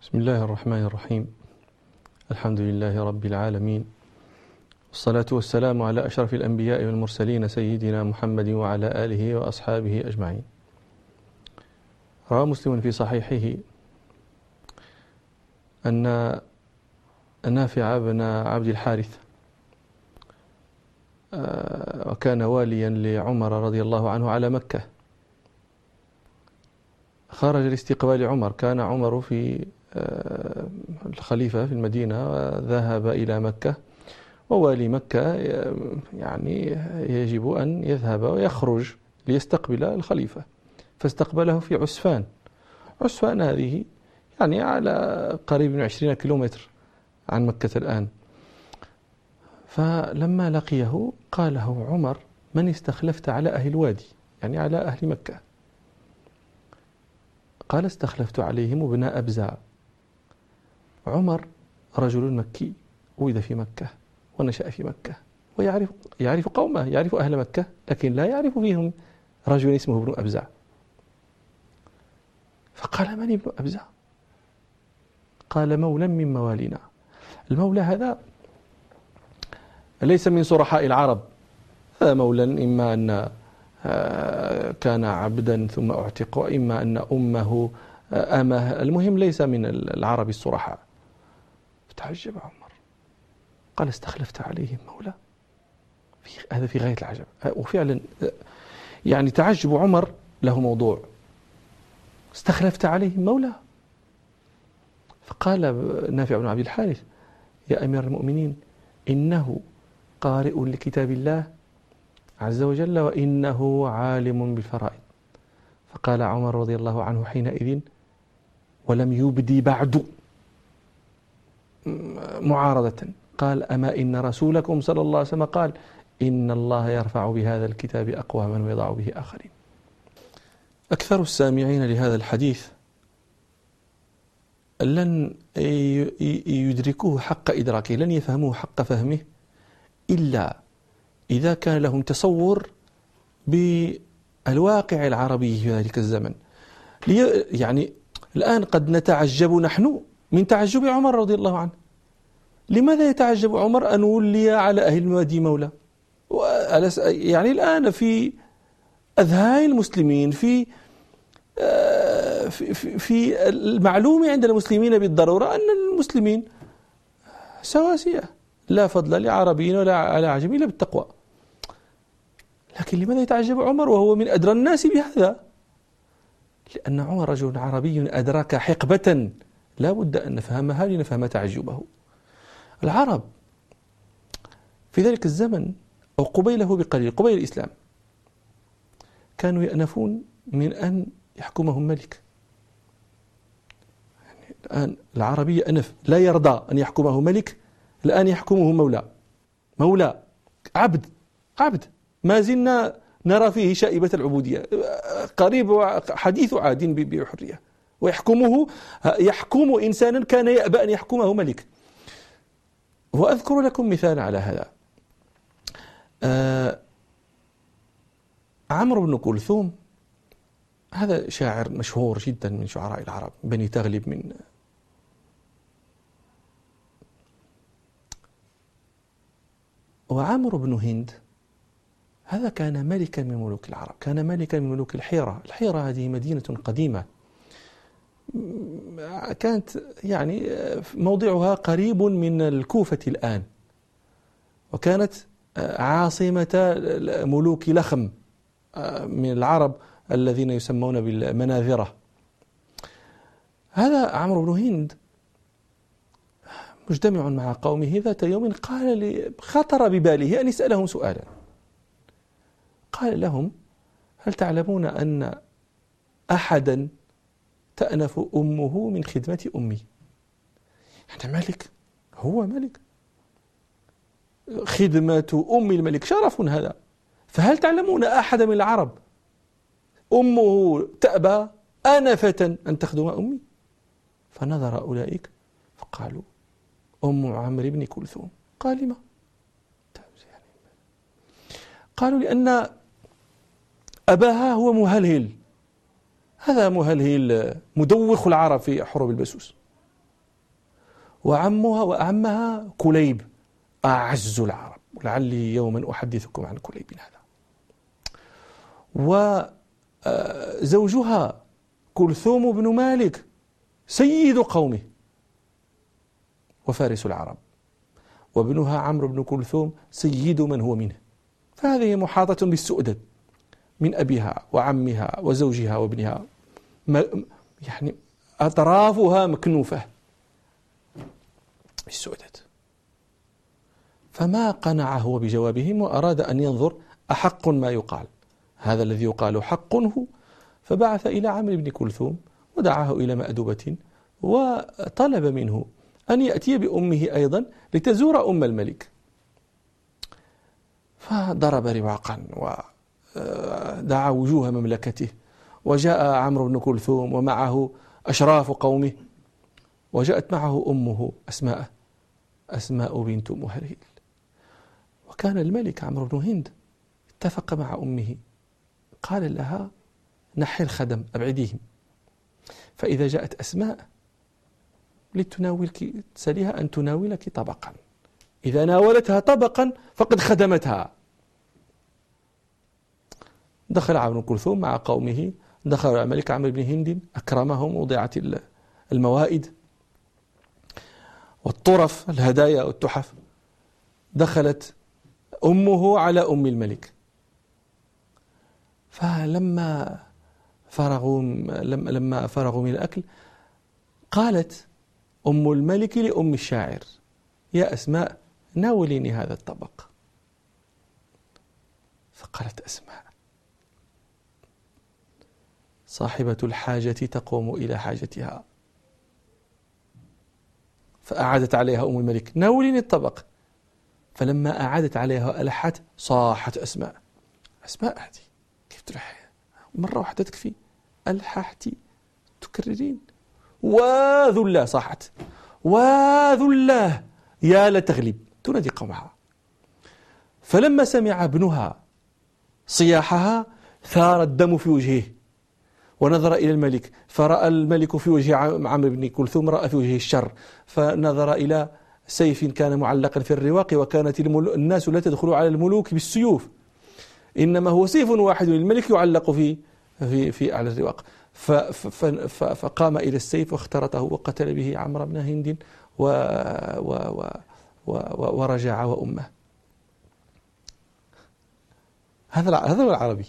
بسم الله الرحمن الرحيم. الحمد لله رب العالمين. والصلاة والسلام على أشرف الأنبياء والمرسلين سيدنا محمد وعلى آله وأصحابه أجمعين. روى مسلم في صحيحه أن نافع بن عبد الحارث آه، وكان واليا لعمر رضي الله عنه على مكة. خرج لاستقبال عمر. كان عمر في الخليفة في المدينة وذهب إلى مكة. ووالي مكة يعني يجب أن يذهب ويخرج ليستقبل الخليفة فاستقبله في عسفان. عسفان هذه يعني على قريب من عشرين كيلومتر عن مكة الآن. فلما لقيه قال له عمر من استخلفت على أهل الوادي يعني على أهل مكة. قال استخلفت عليهم ابن أبزع عمر رجل مكي ولد في مكة ونشأ في مكة ويعرف يعرف قومه يعرف أهل مكة لكن لا يعرف فيهم رجل اسمه ابن أبزع. فقال من ابن أبزع؟ قال مولى من موالينا. المولى هذا ليس من صرحاء العرب هذا مولى إما أن آه، كان عبدا ثم أعتق وإما أن أمه آه، أمه المهم ليس من العرب الصرحاء فتعجب عمر. قال استخلفت عليهم مولى في هذا في غاية العجب. وفعلا يعني تعجب عمر له موضوع. استخلفت عليهم مولى فقال نافع بن عبد الحارث يا أمير المؤمنين إنه قارئ لكتاب الله عز وجل وإنه عالم بالفرائض. فقال عمر رضي الله عنه حينئذ ولم يبدي بعد. معارضة. قال أما إن رسولكم صلى الله عليه وسلم قال إن الله يرفع بهذا الكتاب أقواما ويضع به آخرين. أكثر السامعين لهذا الحديث لن يدركوه حق إدراكه لن يفهموه حق فهمه إلا إذا كان لهم تصور بالواقع العربي في ذلك الزمن. يعني الآن قد نتعجب نحن من تعجب عمر رضي الله عنه. لماذا يتعجب عمر أن ولي على أهل الوادي مولى يعني الآن في أذهان المسلمين في آه، في, في المعلوم عند المسلمين بالضرورة أن المسلمين سواسية لا فضل لعربي ولا على عجمي إلا بالتقوى. لكن لماذا يتعجب عمر وهو من أدرى الناس بهذا؟ لأن عمر رجل عربي أدرك حقبة. لا بد أن نفهمها لنفهم تعجبه العرب في ذلك الزمن أو قبيلة بقليل قبيل الإسلام كانوا يأنفون من أن يحكمهم ملك. يعني الآن العربي يأنف لا يرضى أن يحكمه ملك الآن يحكمه مولى مولى عبد عبد. ما زلنا نرى فيه شائبة العبودية. قريب حديث عاد بحرية. ويحكمه يحكم إنسانا كان يأبى أن يحكمه ملك وأذكر لكم مثال على هذا. آه عمرو بن كلثوم هذا شاعر مشهور جدا من شعراء العرب بني تغلب من وعمرو بن هند هذا كان ملكا من ملوك العرب كان ملكا من ملوك الحيرة. الحيرة هذه مدينة قديمة. كانت يعني موضعها قريب من الكوفة الآن وكانت عاصمة ملوك لخم من العرب الذين يسمون بالمناذرة. هذا عمرو بن هند مجتمع مع قومه ذات يوم قال لي خطر بباله أن يسألهم سؤالا. قال لهم هل تعلمون أن أحدا تأنف أمه من خدمة أمي. يعني ملك هو ملك خدمة أم الملك. شرف هذا. فهل تعلمون أحد من العرب؟ أمه تأبى أنفة أن تخدم أمي. فنظر أولئك فقالوا أم عمرو بن كلثوم. قال لما قالوا لأن أباها هو مهلهل. هذا مهلهل مدوخ العرب في حروب البسوس. وعمها وأعمها كليب أعز العرب. ولعلي يوما أحدثكم عن كليب هذا. وزوجها كلثوم بن مالك سيد قومه. وفارس العرب. وابنها عمرو بن كلثوم سيد من هو منه. فهذه محاطة بالسؤدد من أبيها وعمها وزوجها وابنها. يعني أطرافها مكنوفة. بالسؤدد فما قنع هو بجوابهم وأراد أن ينظر أحق ما يقال. هذا الذي يقال حق هو. فبعث إلى عمرو بن كلثوم ودعاه إلى مأدبة وطلب منه أن يأتي بأمه أيضا لتزور أم الملك. فضرب رواقا ودعا وجوه مملكته. وجاء عمرو بن كلثوم ومعه أشراف قومه وجاءت معه أمه أسماء أسماء بنت مهريل. وكان الملك عمرو بن هند اتفق مع أمه قال لها نحي الخدم أبعديهم. فإذا جاءت أسماء لتناولك تسأليها أن تناولك طبقا. إذا ناولتها طبقا فقد خدمتها. دخل عمرو كلثوم مع قومه دخل الملك عمرو بن هند أكرمهم وضعت الموائد والطرف الهدايا والتحف. دخلت أمه على أم الملك. فلما فرغوا لما فرغوا من الأكل قالت أم الملك لأم الشاعر يا أسماء ناوليني هذا الطبق. فقالت أسماء صاحبة الحاجة تقوم إلى حاجتها. فأعادت عليها أم الملك. ناوليني الطبق. فلما أعادت عليها ألحت صاحت أسماء. أسماء هذه كيف تلح مرة واحدة تكفي. ألححتي تكررين. وذو الله صاحت. وذو الله. يا لتغلب تنادي قومها. فلما سمع ابنها صياحها ثار الدم في وجهه. ونظر إلى الملك فرأى الملك في وجه عمرو بن كلثوم رأى في وجهه الشر فنظر إلى سيف كان معلقا في الرواق وكانت الناس لا تدخل على الملوك بالسيوف إنما هو سيف واحد للملك يعلق في في في أعلى الرواق. فقام إلى السيف واخترطه وقتل به عمرو بن هند و و و ورجع وأمه. هذا هذا هو العربي.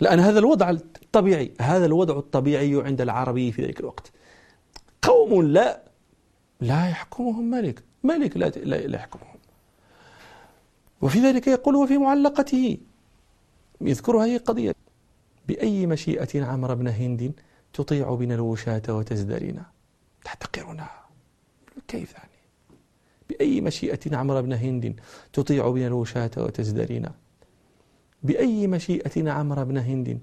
لأن هذا الوضع الطبيعي هذا الوضع الطبيعي عند العربي في ذلك الوقت. قوم لا لا يحكمهم ملك ملك لا لا يحكمهم. وفي ذلك يقول وفي معلقته يذكر هذه القضية بأي مشيئة عمر بن هند تطيع بنا الوشاة وتزدرينا تحتقرنا كيف يعني؟ بأي مشيئة عمر بن هند تطيع بنا الوشاة وتزدرينا بأي مشيئة عمر بن هند.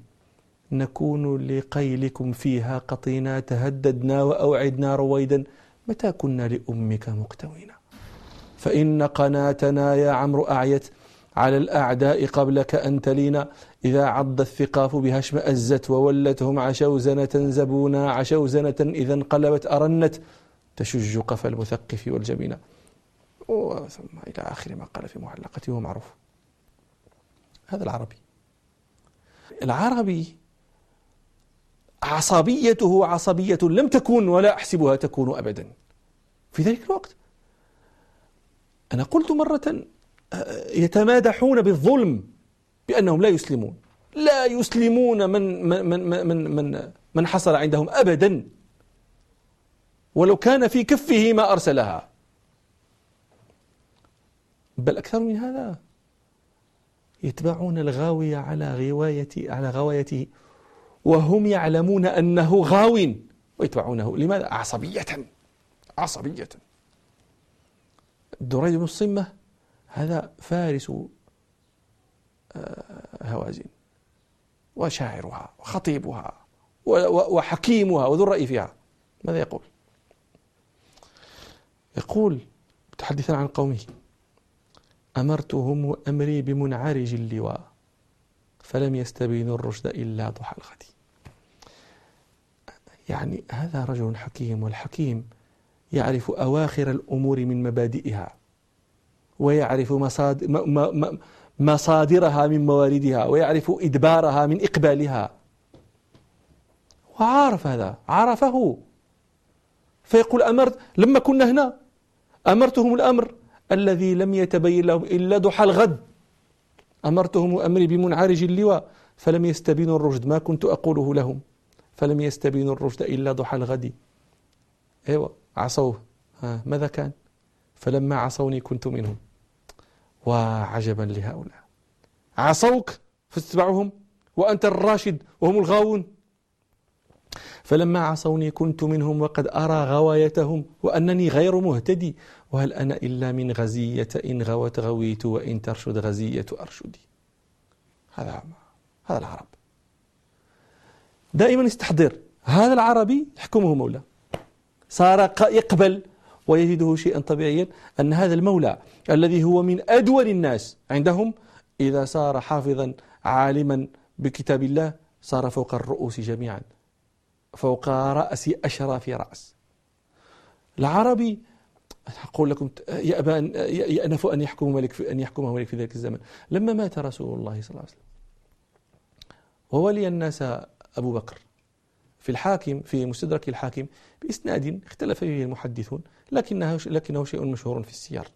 نكون لقيلكم فيها قطينا تهددنا وأوعدنا رويدا. متى كنا لأمك مقتوينا؟ فإن قناتنا يا عمرو أعيت على الأعداء قبلك أن تلينا. إذا عض الثقاف بها اشمأزت وولتهم عشوزنة زبونا عشوزنة إذا انقلبت أرنت. تشج قفا المثقف والجبين. ثم إلى آخر ما قال في معلقته هو معروف. هذا العربي. العربي عصبيته عصبية لم تكن ولا أحسبها تكون أبدا. في ذلك الوقت أنا قلت مرة آه، يتمادحون بالظلم بأنهم لا يسلمون. لا يسلمون من من من من من, من حصل عندهم أبدا. ولو كان في كفه ما أرسلها. بل أكثر من هذا يتبعون الغاوية على غواية على غوايته وهم يعلمون أنه غاو ويتبعونه. لماذا؟ عصبية. عصبية. دريد بن الصمة هذا فارس آه، هوازن وشاعرها وخطيبها وحكيمها وذو الرأي فيها. ماذا يقول؟ يقول متحدثا عن قومه. أمرتهم أمري بمنعرج اللواء فلم يستبينوا الرشد إلا ضحى الغد يعني هذا رجل حكيم والحكيم يعرف أواخر الأمور من مبادئها ويعرف مصادرها من مواردها ويعرف إدبارها من إقبالها. وعارف هذا عرفه. فيقول أمرت لما كنا هنا أمرتهم الأمر الذي لم يتبين لهم إلا ضحى الغد. أمرتهم أمري بمنعرج اللواء فلم يستبينوا الرشد. ما كنت أقوله لهم فلم يستبينوا الرشد إلا ضحى الغد. أيوه عصوه. ها ماذا كان؟ فلما عصوني كنت منهم. وعجبا لهؤلاء. عصوك فاتبعهم وأنت الراشد وهم الغاوون. فلما عصوني كنت منهم وقد أرى غوايتهم وأنني غير مهتدي. وهل أنا إلا من غزية؟ إن غوت غويت وإن ترشد غزية أرشدي. هذا هذا العرب. دائما استحضر هذا العربي يحكمه مولى صار يقبل ويجده شيئا طبيعيا أن هذا المولى الذي هو من أدول الناس عندهم إذا صار حافظا عالما بكتاب الله صار فوق الرؤوس جميعا. فوق رأس أشراف رأس. العربي أقول لكم يأبى أن يأنف أن يحكم ملك في أن يحكمه ملك في ذلك الزمن. لما مات رسول الله صلى الله عليه وسلم وولي الناس أبو بكر في الحاكم في مستدرك الحاكم بإسناد اختلف فيه المحدثون لكنه لكنه شيء مشهور في السير.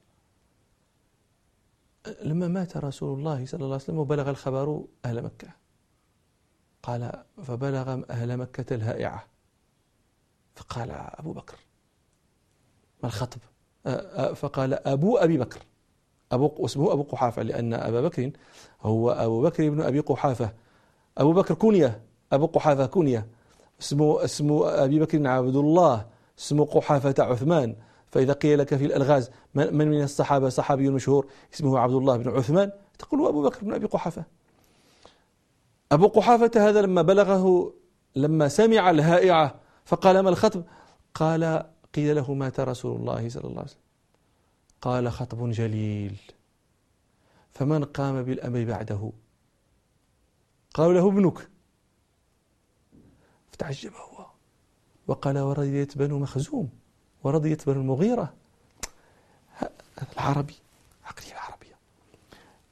لما مات رسول الله صلى الله عليه وسلم وبلغ الخبر أهل مكة قال فبلغ أهل مكة الهائعة. فقال أبو بكر ما الخطب؟ فقال أبو أبي بكر. أبو اسمه أبو قحافة لأن أبا بكر هو أبو بكر بن أبي قحافة. أبو بكر كنية أبو قحافة كنية. اسمه اسمه أبي بكر عبد الله اسمه قحافة عثمان. فإذا قيل لك في الألغاز من من الصحابة؟ صحابي مشهور اسمه عبد الله بن عثمان. تقول أبو بكر بن أبي قحافة. أبو قحافة هذا لما بلغه لما سمع الهائعة فقال ما الخطب؟ قال قيل له مات رسول الله صلى الله عليه وسلم. قال خطب جليل. فمن قام بالأمر بعده؟ قالوا له ابنك. فتعجب هو وقال ورضيت بنو مخزوم ورضيت بنو المغيرة. العربي عقلية العربية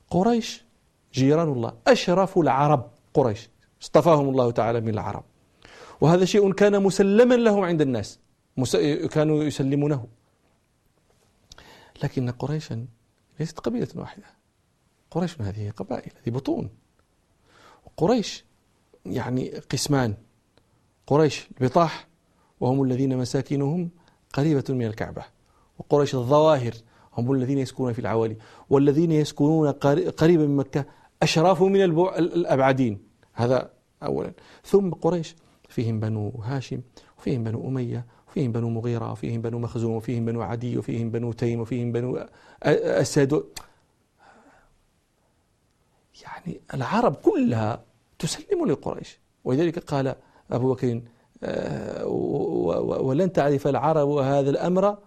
قريش جيران الله أشرف العرب. قريش. اصطفاهم الله تعالى من العرب. وهذا شيء كان مسلما لهم عند الناس. كانوا يسلمونه. لكن قريشا ليست قبيلة واحدة. قريش هذه قبائل هذه بطون. قريش يعني قسمان. قريش البطاح وهم الذين مساكنهم قريبة من الكعبة. وقريش الظواهر هم الذين يسكنون في العوالي. والذين يسكنون قريبا من مكة أشراف من الأبعدين. هذا أولا. ثم قريش فيهم بنو هاشم وفيهم بنو أمية وفيهم بنو مغيرة وفيهم بنو مخزوم وفيهم بنو عدي وفيهم بنو تيم وفيهم بنو أسد. يعني العرب كلها تسلم لقريش. ولذلك قال أبو بكر آه، ولن تعرف العرب هذا الأمر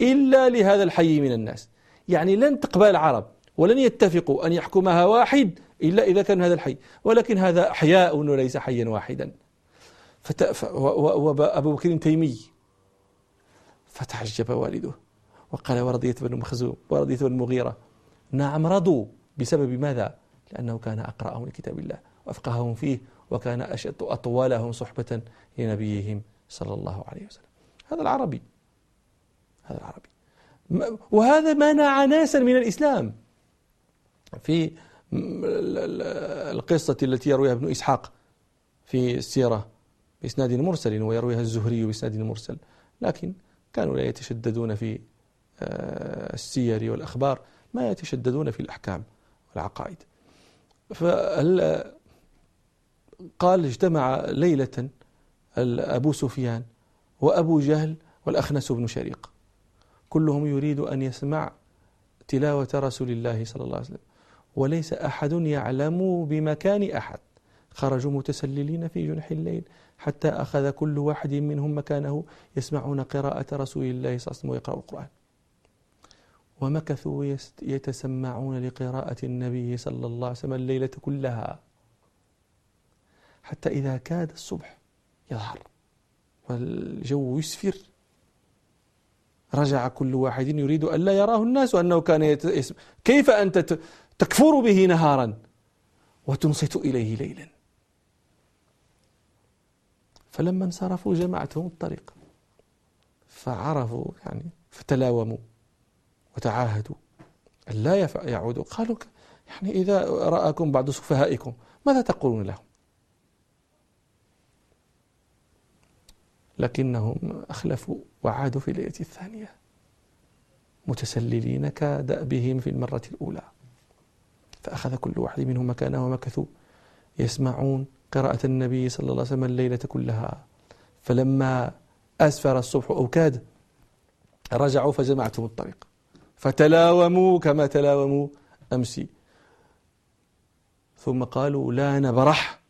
إلا لهذا الحي من الناس. يعني لن تقبل العرب ولن يتفقوا أن يحكمها واحد إلا إذا كان هذا الحي. ولكن هذا أحياء وليس حيا واحدا. وأبو بكر تيمي. فتعجب والده. وقال ورضيت بن مخزوم ورضيت بن المغيرة نعم رضوا. بسبب ماذا؟ لأنه كان أقرأهم لكتاب الله وأفقههم فيه وكان أشد أطولهم صحبة لنبيهم صلى الله عليه وسلم. هذا العربي. هذا العربي. وهذا منع ناسا من الإسلام. في القصة التي يرويها ابن إسحاق في السيرة بإسناد مرسل ويرويها الزهري بإسناد مرسل. لكن كانوا لا يتشددون في آه، السير والأخبار ما يتشددون في الأحكام والعقائد. قال اجتمع ليلة أبو سفيان وأبو جهل والأخنس بن شريق. كلهم يريد أن يسمع تلاوة رسول الله صلى الله عليه وسلم. وليس أحد يعلم بمكان أحد. خرجوا متسللين في جنح الليل حتى أخذ كل واحد منهم مكانه يسمعون قراءة رسول الله صلى الله عليه وسلم ويقرأ القرآن. ومكثوا يتسمعون لقراءة النبي صلى الله عليه وسلم الليلة كلها حتى إذا كاد الصبح يظهر والجو يسفر. رجع كل واحد يريد أن لا يراه الناس وأنه كان يت... كيف أنت تكفر به نهارا وتنصت إليه ليلا. فلما انصرفوا جمعتهم الطريق فعرفوا يعني فتلاوموا وتعاهدوا. أن لا يعودوا. قالوا يعني إذا رآكم بعض سفهائكم ماذا تقولون لهم؟ لكنهم أخلفوا وعادوا في الليلة الثانية متسللين كدأبهم في المرة الأولى. فأخذ كل واحد منهم مكانه ومكثوا يسمعون قراءة النبي صلى الله عليه وسلم الليلة كلها. فلما أسفر الصبح أو كاد رجعوا فجمعتهم الطريق. فتلاوموا كما تلاوموا أمس ثم قالوا لا نبرح.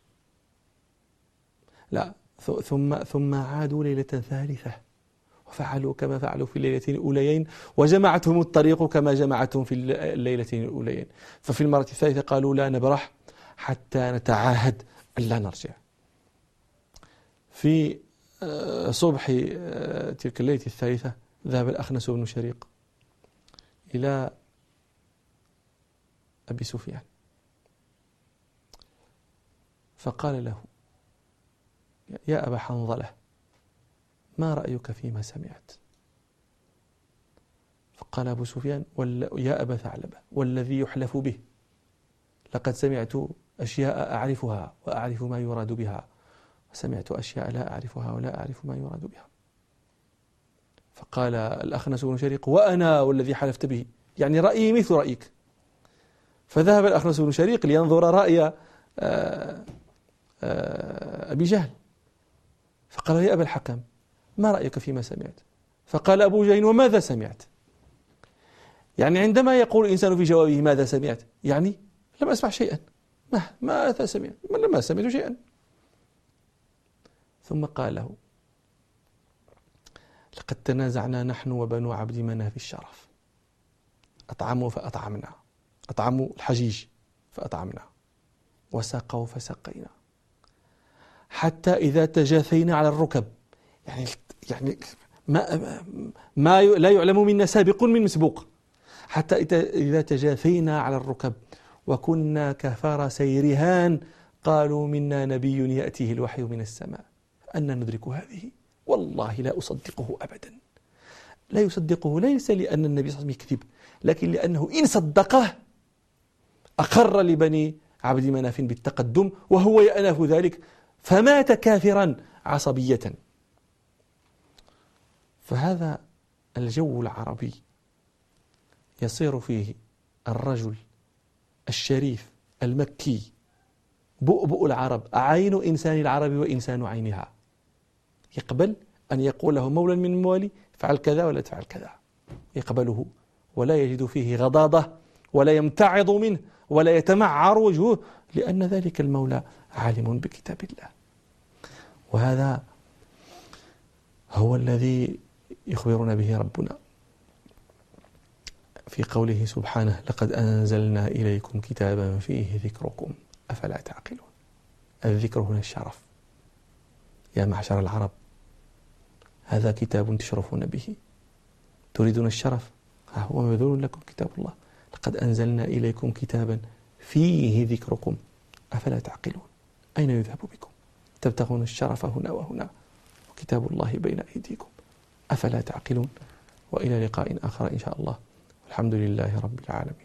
لا ثم ثم عادوا ليلة ثالثة. وفعلوا كما فعلوا في الليلتين الأوليين وجمعتهم الطريق كما جمعتهم في الليلتين الأوليين. ففي المرة الثالثة قالوا لا نبرح حتى نتعاهد ألا نرجع. في آه، صبح آه، تلك الليلة الثالثة ذهب الأخنس بن شريق إلى أبي سفيان. فقال له يا أبا حنظلة ما رأيك فيما سمعت؟ فقال أبو سفيان يا أبا ثعلبة والذي يحلف به لقد سمعت أشياء أعرفها وأعرف ما يراد بها وسمعت أشياء لا أعرفها ولا أعرف ما يراد بها. فقال الأخنس بن شريق وأنا والذي حلفت به يعني رأيي مثل رأيك. فذهب الأخنس بن شريق لينظر رأي آه، آه، أبي جهل. فقال يا أبا الحكم ما رأيك فيما سمعت؟ فقال أبو جهل وماذا سمعت؟ يعني عندما يقول الإنسان في جوابه ماذا سمعت يعني لم أسمع شيئا. ما ماذا سمعت؟ لم سمعت شيئا. ثم قال له لقد تنازعنا نحن وبنو عبد مناف الشرف. أطعموا فأطعمنا. أطعموا الحجيج فأطعمنا. وسقوا فسقينا. حتى إذا تجاثينا على الركب. يعني يعني ما ما لا يعلم منا سابق من مسبوق. حتى إذا تجاثينا على الركب وكنا كفرسي رهان قالوا منا نبي يأتيه الوحي من السماء. أن ندرك هذه؟ والله لا أصدقه أبدا. لا يصدقه ليس لأن النبي صلى الله عليه وسلم يكذب لكن لأنه إن صدقه أقر لبني عبد مناف بالتقدم وهو يأنف ذلك فمات كافرا عصبية. فهذا الجو العربي يصير فيه الرجل الشريف المكي بؤبؤ العرب عين إنسان العرب وإنسان عينها. يقبل أن يقول له مولا من موالي فعل كذا ولا تفعل كذا. يقبله ولا يجد فيه غضاضة ولا يمتعض منه ولا يتمعر وجهه لأن ذلك المولى عالم بكتاب الله. وهذا هو الذي يخبرنا به ربنا. في قوله سبحانه لقد أنزلنا إليكم كتابا فيه ذكركم. أفلا تعقلون؟ الذكر هنا الشرف. يا معشر العرب هذا كتاب تشرفون به. تريدون الشرف؟ ها هو مبذول لكم كتاب الله. لقد أنزلنا إليكم كتابا فيه ذكركم. أفلا تعقلون؟ أين يذهب بكم؟ تبتغون الشرف هنا وهنا. وكتاب الله بين أيديكم. أفلا تعقلون؟ وإلى لقاء آخر إن شاء الله. الحمد لله رب العالمين.